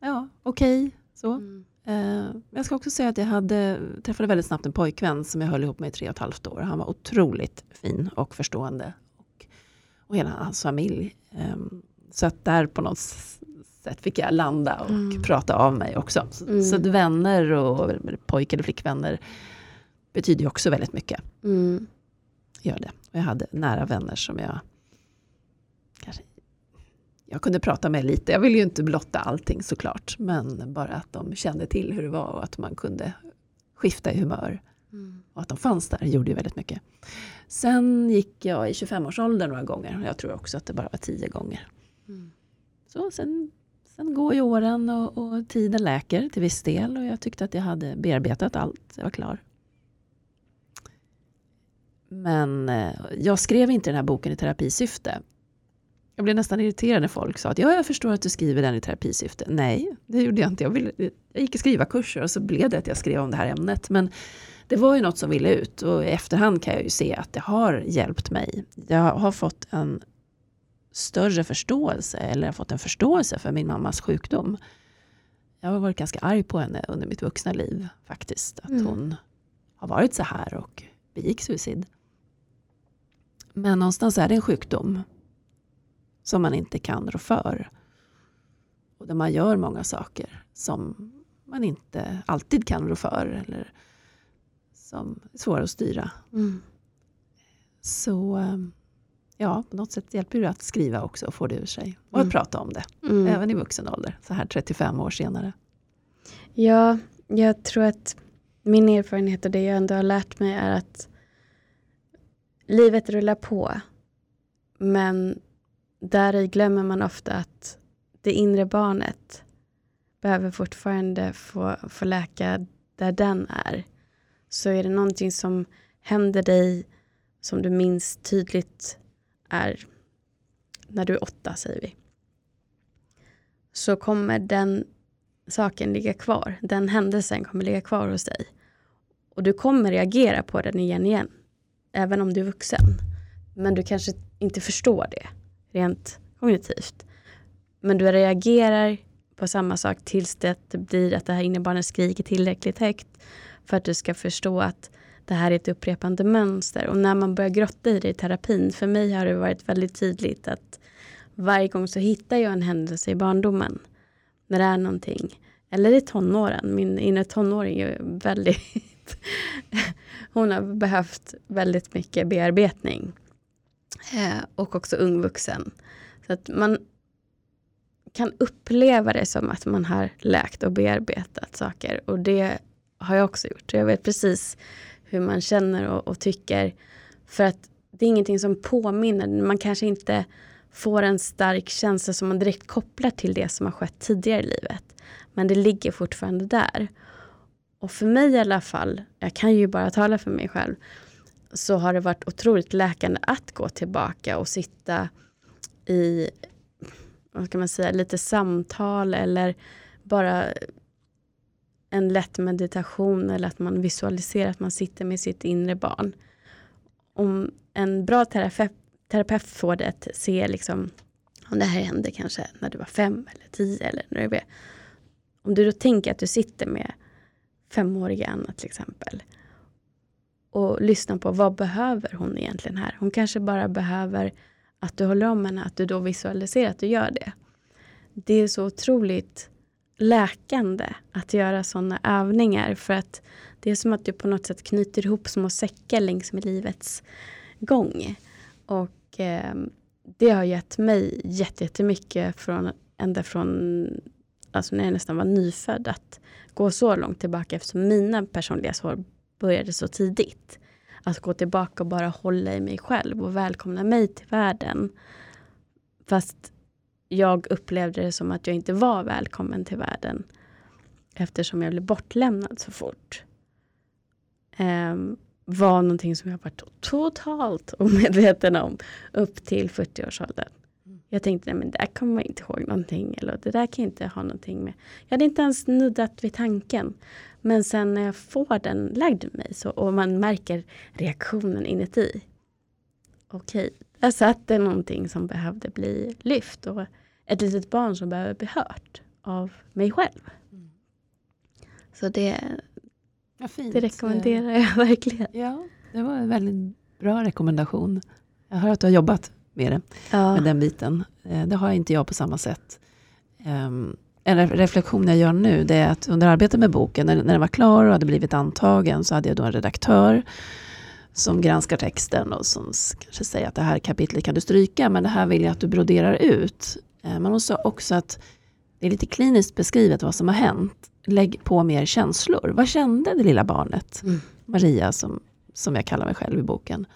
ja, okej. Okay, så. Mm. Uh, jag ska också säga att jag hade, träffade väldigt snabbt en pojkvän som jag höll ihop med i tre och ett halvt år. Han var otroligt fin och förstående. Och, och hela hans familj. Um, så att där på något sätt fick jag landa och mm. prata av mig också. Så, mm. så vänner och pojk eller flickvänner betyder ju också väldigt mycket.
Mm.
Gör det. Och jag hade nära vänner som jag kanske jag kunde prata med lite. Jag ville ju inte blotta allting såklart. Men bara att de kände till hur det var och att man kunde skifta i humör.
Mm.
Och att de fanns där gjorde ju väldigt mycket. Sen gick jag i 25-årsåldern några gånger. Jag tror också att det bara var tio gånger.
Mm.
Så sen, sen går ju åren och, och, tiden läker till viss del. Och jag tyckte att jag hade bearbetat allt. Jag var klar. Men eh, jag skrev inte den här boken i terapisyfte. Jag blev nästan irriterad när folk sa att ja, jag förstår att du skriver den i terapisyfte. Nej, det gjorde jag inte. Jag, ville, jag gick i skriva kurser och så blev det att jag skrev om det här ämnet. Men det var ju något som ville ut och i efterhand kan jag ju se att det har hjälpt mig. Jag har fått en större förståelse, eller jag fått en förståelse för min mammas sjukdom. Jag har varit ganska arg på henne under mitt vuxna liv faktiskt. Att mm. hon har varit så här och begick suicid. Men någonstans är det en sjukdom som man inte kan rå för. Och där man gör många saker som man inte alltid kan rå för eller som är svåra att styra. Mm. Så ja, på något sätt hjälper det att skriva också och få det ur sig. Och mm. att prata om det, mm. även i vuxen ålder, så här 35 år senare.
Ja, jag tror att min erfarenhet och det jag ändå har lärt mig är att livet rullar på. Men där glömmer man ofta att det inre barnet behöver fortfarande få, få läka där den är. Så är det någonting som händer dig som du minns tydligt är när du är åtta, säger vi. Så kommer den saken ligga kvar. Den händelsen kommer ligga kvar hos dig. Och du kommer reagera på den igen igen. Även om du är vuxen. Men du kanske inte förstår det rent kognitivt. Men du reagerar på samma sak tills det blir att det här innebarnet skriker tillräckligt högt för att du ska förstå att det här är ett upprepande mönster. Och när man börjar grotta i det i terapin, för mig har det varit väldigt tydligt att varje gång så hittar jag en händelse i barndomen. När det är någonting. Eller i tonåren. Min inre tonåring är väldigt... <laughs> hon har behövt väldigt mycket bearbetning. Eh, och också ung vuxen. Så att man kan uppleva det som att man har läkt och bearbetat saker. Och det har jag också gjort. Jag vet precis hur man känner och, och tycker. För att det är ingenting som påminner. Man kanske inte får en stark känsla som man direkt kopplar till det som har skett tidigare i livet. Men det ligger fortfarande där. Och för mig i alla fall, jag kan ju bara tala för mig själv, så har det varit otroligt läkande att gå tillbaka och sitta i vad ska man säga, lite samtal eller bara en lätt meditation eller att man visualiserar att man sitter med sitt inre barn. Om en bra terapeut, terapeut får det att se liksom, om det här hände kanske när du var fem eller tio eller när du är. Om du då tänker att du sitter med femåriga Anna till exempel och lyssna på vad behöver hon egentligen här? Hon kanske bara behöver att du håller om henne, att du då visualiserar att du gör det. Det är så otroligt läkande att göra sådana övningar för att det är som att du på något sätt knyter ihop små säckar längs med livets gång. Och eh, det har gett mig jättemycket från, ända från alltså när jag nästan var nyfödd att gå så långt tillbaka eftersom mina personliga sår började så tidigt. Att gå tillbaka och bara hålla i mig själv och välkomna mig till världen. Fast jag upplevde det som att jag inte var välkommen till världen. Eftersom jag blev bortlämnad så fort. Um, var någonting som jag varit totalt omedveten om upp till 40-årsåldern. Jag tänkte, nej men där kommer man inte ihåg någonting. Eller det där kan jag inte ha någonting med. Jag hade inte ens nuddat vid tanken. Men sen när jag får den lagd mig så, och man märker reaktionen inuti. Okej, okay, där satt det någonting som behövde bli lyft. Och ett litet barn som behöver bli hört av mig själv. Mm. Så det, ja, det rekommenderar jag verkligen.
Ja, det var en väldigt bra rekommendation. Jag hör att du har jobbat med det, ja. med den biten. Eh, det har inte jag på samma sätt. Ehm, en reflektion jag gör nu, det är att under arbetet med boken, när, den var klar och hade blivit antagen, så hade jag då en redaktör som granskar texten och som kanske säger att det här kapitlet kan du stryka, men det här vill jag att du broderar ut. Eh, men hon sa också att det är lite kliniskt beskrivet vad som har hänt. Lägg på mer känslor. Vad kände det lilla barnet? Mm. Maria, som, som jag kallar mig själv i boken.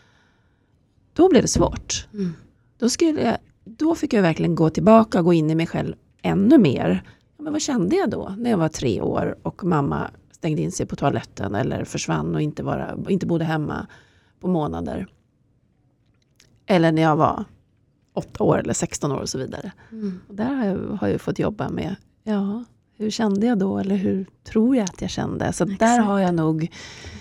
Då blev det svårt. Mm. Då, skulle jag, då fick jag verkligen gå tillbaka och gå in i mig själv ännu mer. Men vad kände jag då när jag var tre år och mamma stängde in sig på toaletten eller försvann och inte, vara, inte bodde hemma på månader. Eller när jag var åtta år eller 16 år och så vidare. Mm. Och där har jag, har jag fått jobba med, ja, hur kände jag då eller hur tror jag att jag kände? Så där har jag nog...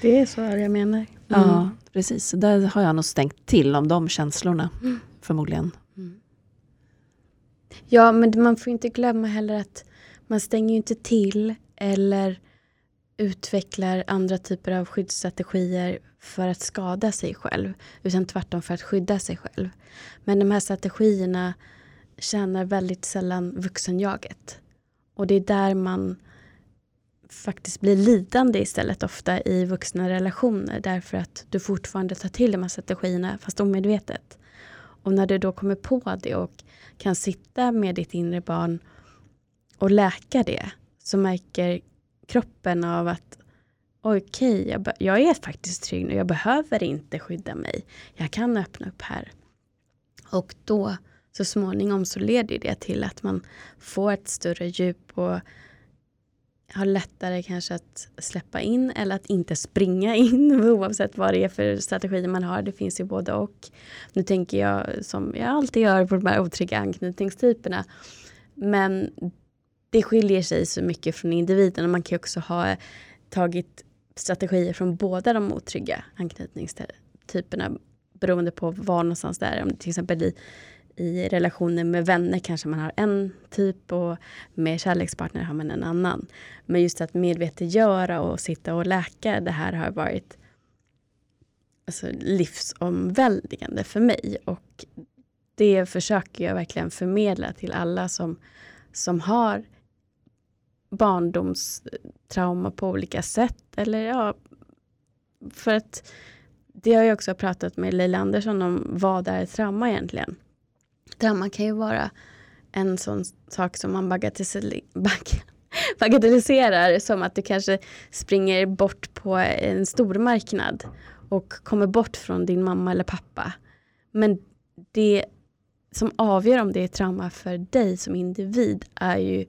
Det är så jag menar. Mm.
Ja, precis. Där har jag nog stängt till om de känslorna, mm förmodligen. Mm.
Ja, men man får inte glömma heller att man stänger ju inte till eller utvecklar andra typer av skyddsstrategier för att skada sig själv, utan tvärtom för att skydda sig själv. Men de här strategierna tjänar väldigt sällan vuxenjaget. Och det är där man faktiskt blir lidande istället ofta i vuxna relationer därför att du fortfarande tar till de här strategierna fast omedvetet. Och när du då kommer på det och kan sitta med ditt inre barn och läka det så märker kroppen av att okej, okay, jag, jag, är faktiskt trygg nu. Jag behöver inte skydda mig. Jag kan öppna upp här. Och då så småningom så leder det till att man får ett större djup och har lättare kanske att släppa in eller att inte springa <laughs> in oavsett vad det är för strategi man har. Det finns ju både och. Nu tänker jag som jag alltid gör på de här otrygga anknytningstyperna. Men det skiljer sig så mycket från individen och man kan också ha tagit strategier från båda de otrygga anknytningstyperna beroende på var någonstans det är. Om till exempel i, i relationer med vänner kanske man har en typ och med kärlekspartner har man en annan. Men just att medvetengöra och sitta och läka det här har varit alltså, livsomväldigande för mig. Och det försöker jag verkligen förmedla till alla som, som har barndomstrauma på olika sätt. Eller ja, för att det har jag också pratat med Leila Andersson om, vad är trauma egentligen? Trauma kan ju vara en sån sak som man <laughs> bagatelliserar som att du kanske springer bort på en stor marknad och kommer bort från din mamma eller pappa. Men det som avgör om det är trauma för dig som individ är ju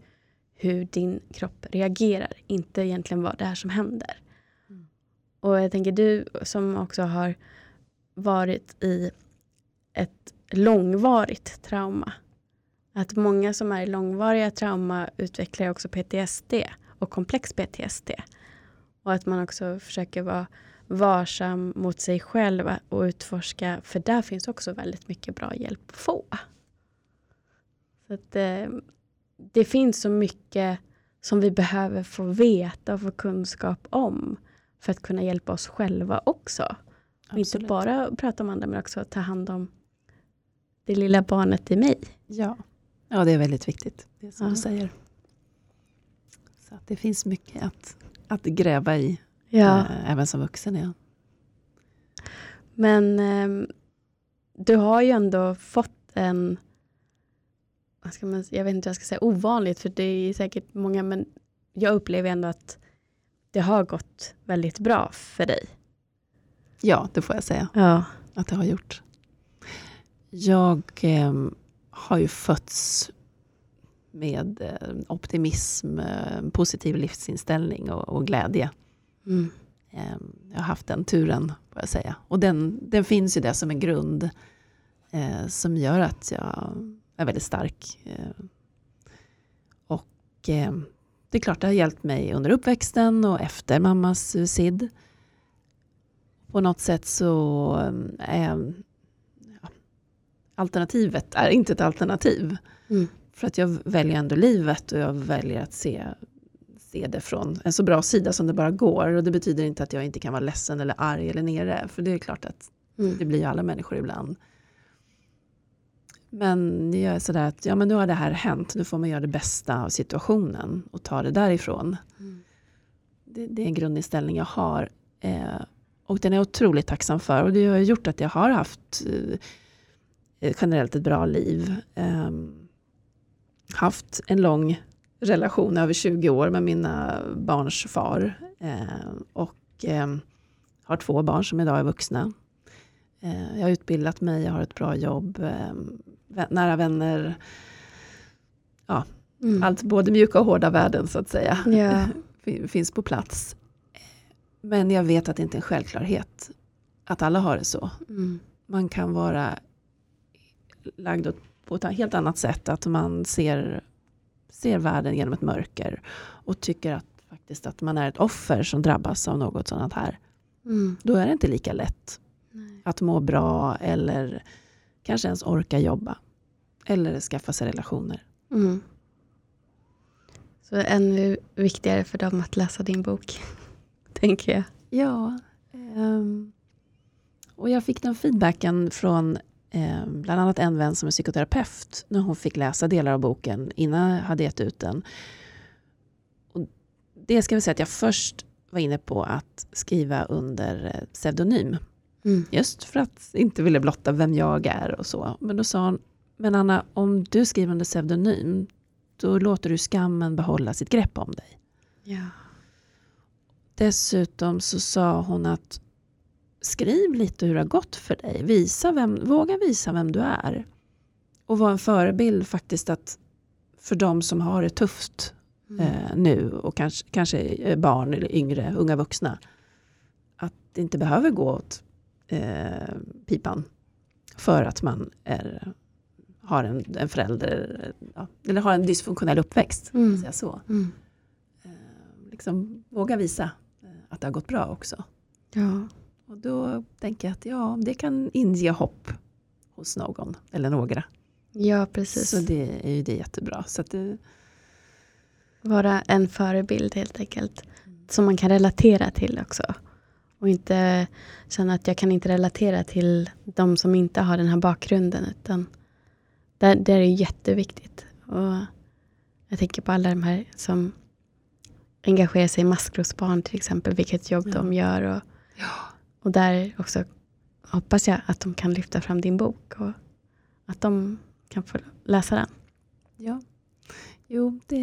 hur din kropp reagerar, inte egentligen vad det är som händer. Mm. Och jag tänker du som också har varit i ett långvarigt trauma. Att många som är i långvariga trauma utvecklar också PTSD och komplex PTSD. Och att man också försöker vara varsam mot sig själv och utforska, för där finns också väldigt mycket bra hjälp att få. Så att, eh, det finns så mycket som vi behöver få veta och få kunskap om för att kunna hjälpa oss själva också. inte bara prata om andra men också ta hand om det lilla barnet i mig.
Ja, ja det är väldigt viktigt. Det som ja. du säger. Så att det finns mycket att, att gräva i, ja. äh, även som vuxen. Ja.
Men äh, du har ju ändå fått en ska man, jag vet inte vad jag ska säga, ovanligt, för det är säkert många, men jag upplever ändå att det har gått väldigt bra för dig.
Ja, det får jag säga.
Ja.
Att det har gjort. Jag eh, har ju fötts med eh, optimism, eh, positiv livsinställning och, och glädje. Mm. Eh, jag har haft den turen, får jag säga. Och den, den finns ju där som en grund eh, som gör att jag är väldigt stark. Eh, och eh, det är klart det har hjälpt mig under uppväxten och efter mammas suicid. På något sätt så är ja, alternativet är inte ett alternativ. Mm. För att jag väljer ändå livet och jag väljer att se, se det från en så bra sida som det bara går. Och det betyder inte att jag inte kan vara ledsen eller arg eller nere. För det är klart att mm. det blir ju alla människor ibland. Men jag är sådär att ja, men nu har det här hänt, nu får man göra det bästa av situationen och ta det därifrån. Mm. Det, det, är en grundinställning jag har. Eh, och den är jag otroligt tacksam för. Och det har gjort att jag har haft eh, generellt ett bra liv. Eh, haft en lång relation över 20 år med mina barns far. Eh, och ehm, har två barn som idag är vuxna. Eh, jag har utbildat mig, jag har ett bra jobb, ehm, nära vänner. Ja, mm. allt både mjuka och hårda värden så att säga.
Ja. <laughs>
finns på plats. Men jag vet att det inte är en självklarhet att alla har det så. Mm. Man kan vara lagd på ett helt annat sätt. Att man ser ser världen genom ett mörker och tycker att faktiskt att man är ett offer som drabbas av något sådant här.
Mm.
Då är det inte lika lätt
Nej.
att må bra eller kanske ens orka jobba. Eller skaffa sig relationer.
Mm. Så ännu viktigare för dem att läsa din bok, <laughs> tänker jag.
Ja. ehm, och jag fick den feedbacken från eh, bland annat en vän som är psykoterapeut när hon fick läsa delar av boken innan jag hade gett ut den. Och det ska vi säga att jag först var inne på att skriva under eh, pseudonym.
Mm.
Just för att inte ville blotta vem jag är och så. Men då sa hon, men Anna, om du skriver under pseudonym, då låter du skammen behålla sitt grepp om dig.
Ja.
Dessutom så sa hon att skriv lite hur det har gått för dig. Visa vem, våga visa vem du är. Och vara en förebild faktiskt att för de som har det tufft
Mm.
eh, nu och kanske, kanske är barn eller yngre, unga vuxna. Att det inte behöver gå åt eh, pipan för att man är, har en, en förälder ja, eller har en dysfunktionell uppväxt.
Mm.
Mm. Säga så.
Mm.
Eh, liksom, våga visa eh, att det har gått bra också.
Ja.
Och då tänker jag att ja, det kan inge hopp hos någon eller några.
ja, precis.
Så det är ju det jättebra. Så det,
Vara en förebild helt enkelt. Som man kan relatera till också. Och inte känna att jag kan inte relatera till de som inte har den här bakgrunden. Utan där, det är jätteviktigt. Och jag tänker på alla de här som engagerar sig i maskrosbarn till exempel. Vilket jobb
Ja.
de gör. Och,
ja.
Och där också hoppas jag att de kan lyfta fram din bok. Och att de kan få läsa den.
Ja. Jo, det,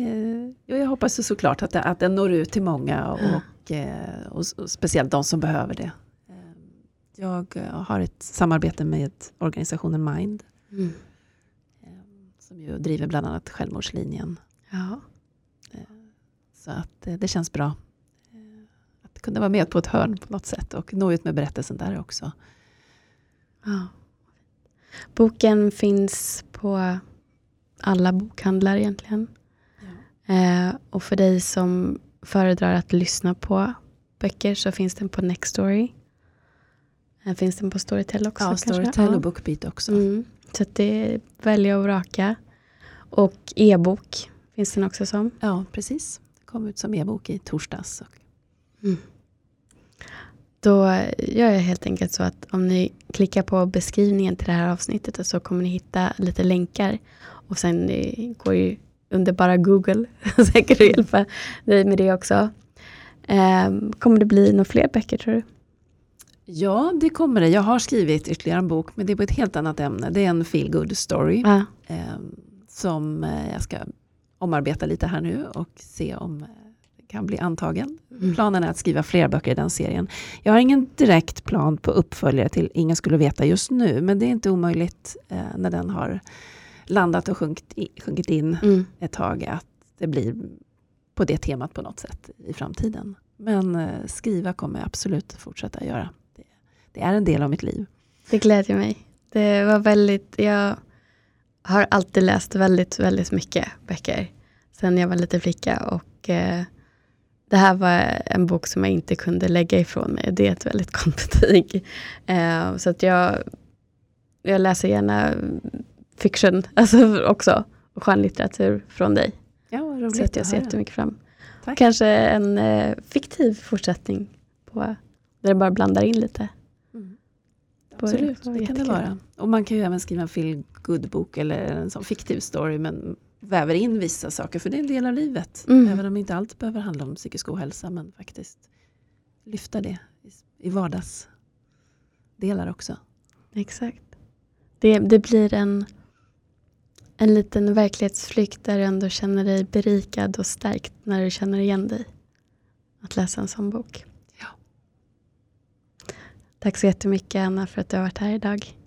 jo, jag hoppas såklart att, det, att den når ut till många och, eh, och, och speciellt de som behöver det. Eh, Jag eh, har ett samarbete med organisationen Mind eh, som ju driver bland annat Självmordslinjen.
Ja.
Så att det känns bra kunna vara med på ett hörn på något sätt och nå ut med berättelsen där också.
Ja. Boken finns på alla bokhandlar egentligen. Eh, och för dig som föredrar att lyssna på böcker så finns den på Nextory. Eh, finns den på Storytel också?
Ja? Storytel
Ja.
och Bookbeat också.
Mm. Så att det är välja och vraka. Och e-bok finns den också som.
Ja, precis. Det kom ut som e-bok i torsdags. Och,
Då gör jag helt enkelt så att om ni klickar på beskrivningen till det här avsnittet så kommer ni hitta lite länkar. Och sen eh, går ju under bara Google <laughs> säkert att hjälpa dig med det också. Ehm, kommer det bli några fler böcker tror du?
ja, det kommer det. Jag har skrivit ytterligare en bok, men det är på ett helt annat ämne. Det är en feel good story
Ja.
eh, som eh, jag ska omarbeta lite här nu och se om eh, kan bli antagen.
Mm.
Planen är att skriva fler böcker i den serien. Jag har ingen direkt plan på uppföljare till Ingen skulle veta just nu, men det är inte omöjligt eh, när den har landat och sjunkit, i, sjunkit in
Mm.
ett tag att det blir på det temat på något sätt i framtiden. Men eh, skriva kommer jag absolut fortsätta göra. Det, det är en del av mitt liv.
Det glädjer mig. Det var väldigt, jag har alltid läst väldigt, väldigt mycket böcker sen jag var liten flicka och eh, det här var en bok som jag inte kunde lägga ifrån mig. Det är ett väldigt gott betyg. Eh, så att jag, jag läser gärna fiction alltså också och skönlitteratur från dig.
Ja, roligt
Så att jag ser jättemycket fram.
Tack.
Kanske en eh, fiktiv fortsättning på, där det bara blandar in lite.
Mm. Absolut,
på
det kan det vara. Och man kan ju även skriva en feel good bok eller en sån fiktiv story men väver in vissa saker för det är en del av livet.
Mm.
Även om inte allt behöver handla om psykisk ohälsa men faktiskt lyfta det i, i vardagsdelar också.
Exakt. Det, det blir en, en liten verklighetsflykt där du ändå känner dig berikad och stärkt när du känner igen dig. Att läsa en sån bok.
Ja.
Tack så jättemycket Anna för att du har varit här idag.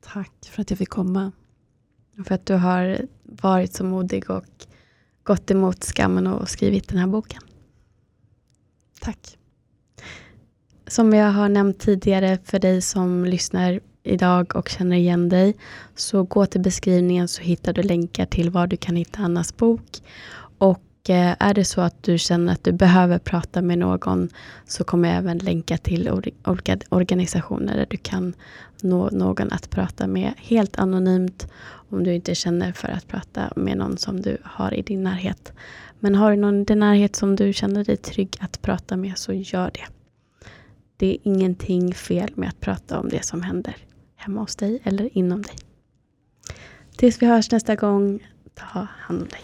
Tack för att jag fick komma.
Och för att du har varit så modig och gått emot skammen och skrivit den här boken.
Tack.
Som jag har nämnt tidigare för dig som lyssnar idag och känner igen dig så gå till beskrivningen så hittar du länkar till var du kan hitta Annas bok. Och eh, är det så att du känner att du behöver prata med någon så kommer jag även länka till olika organisationer där du kan nå någon att prata med helt anonymt om du inte känner för att prata med någon som du har i din närhet. Men har du någon i din närhet som du känner dig trygg att prata med så gör det. Det är ingenting fel med att prata om det som händer hemma hos dig eller inom dig. Tills vi hörs nästa gång, ta hand om dig.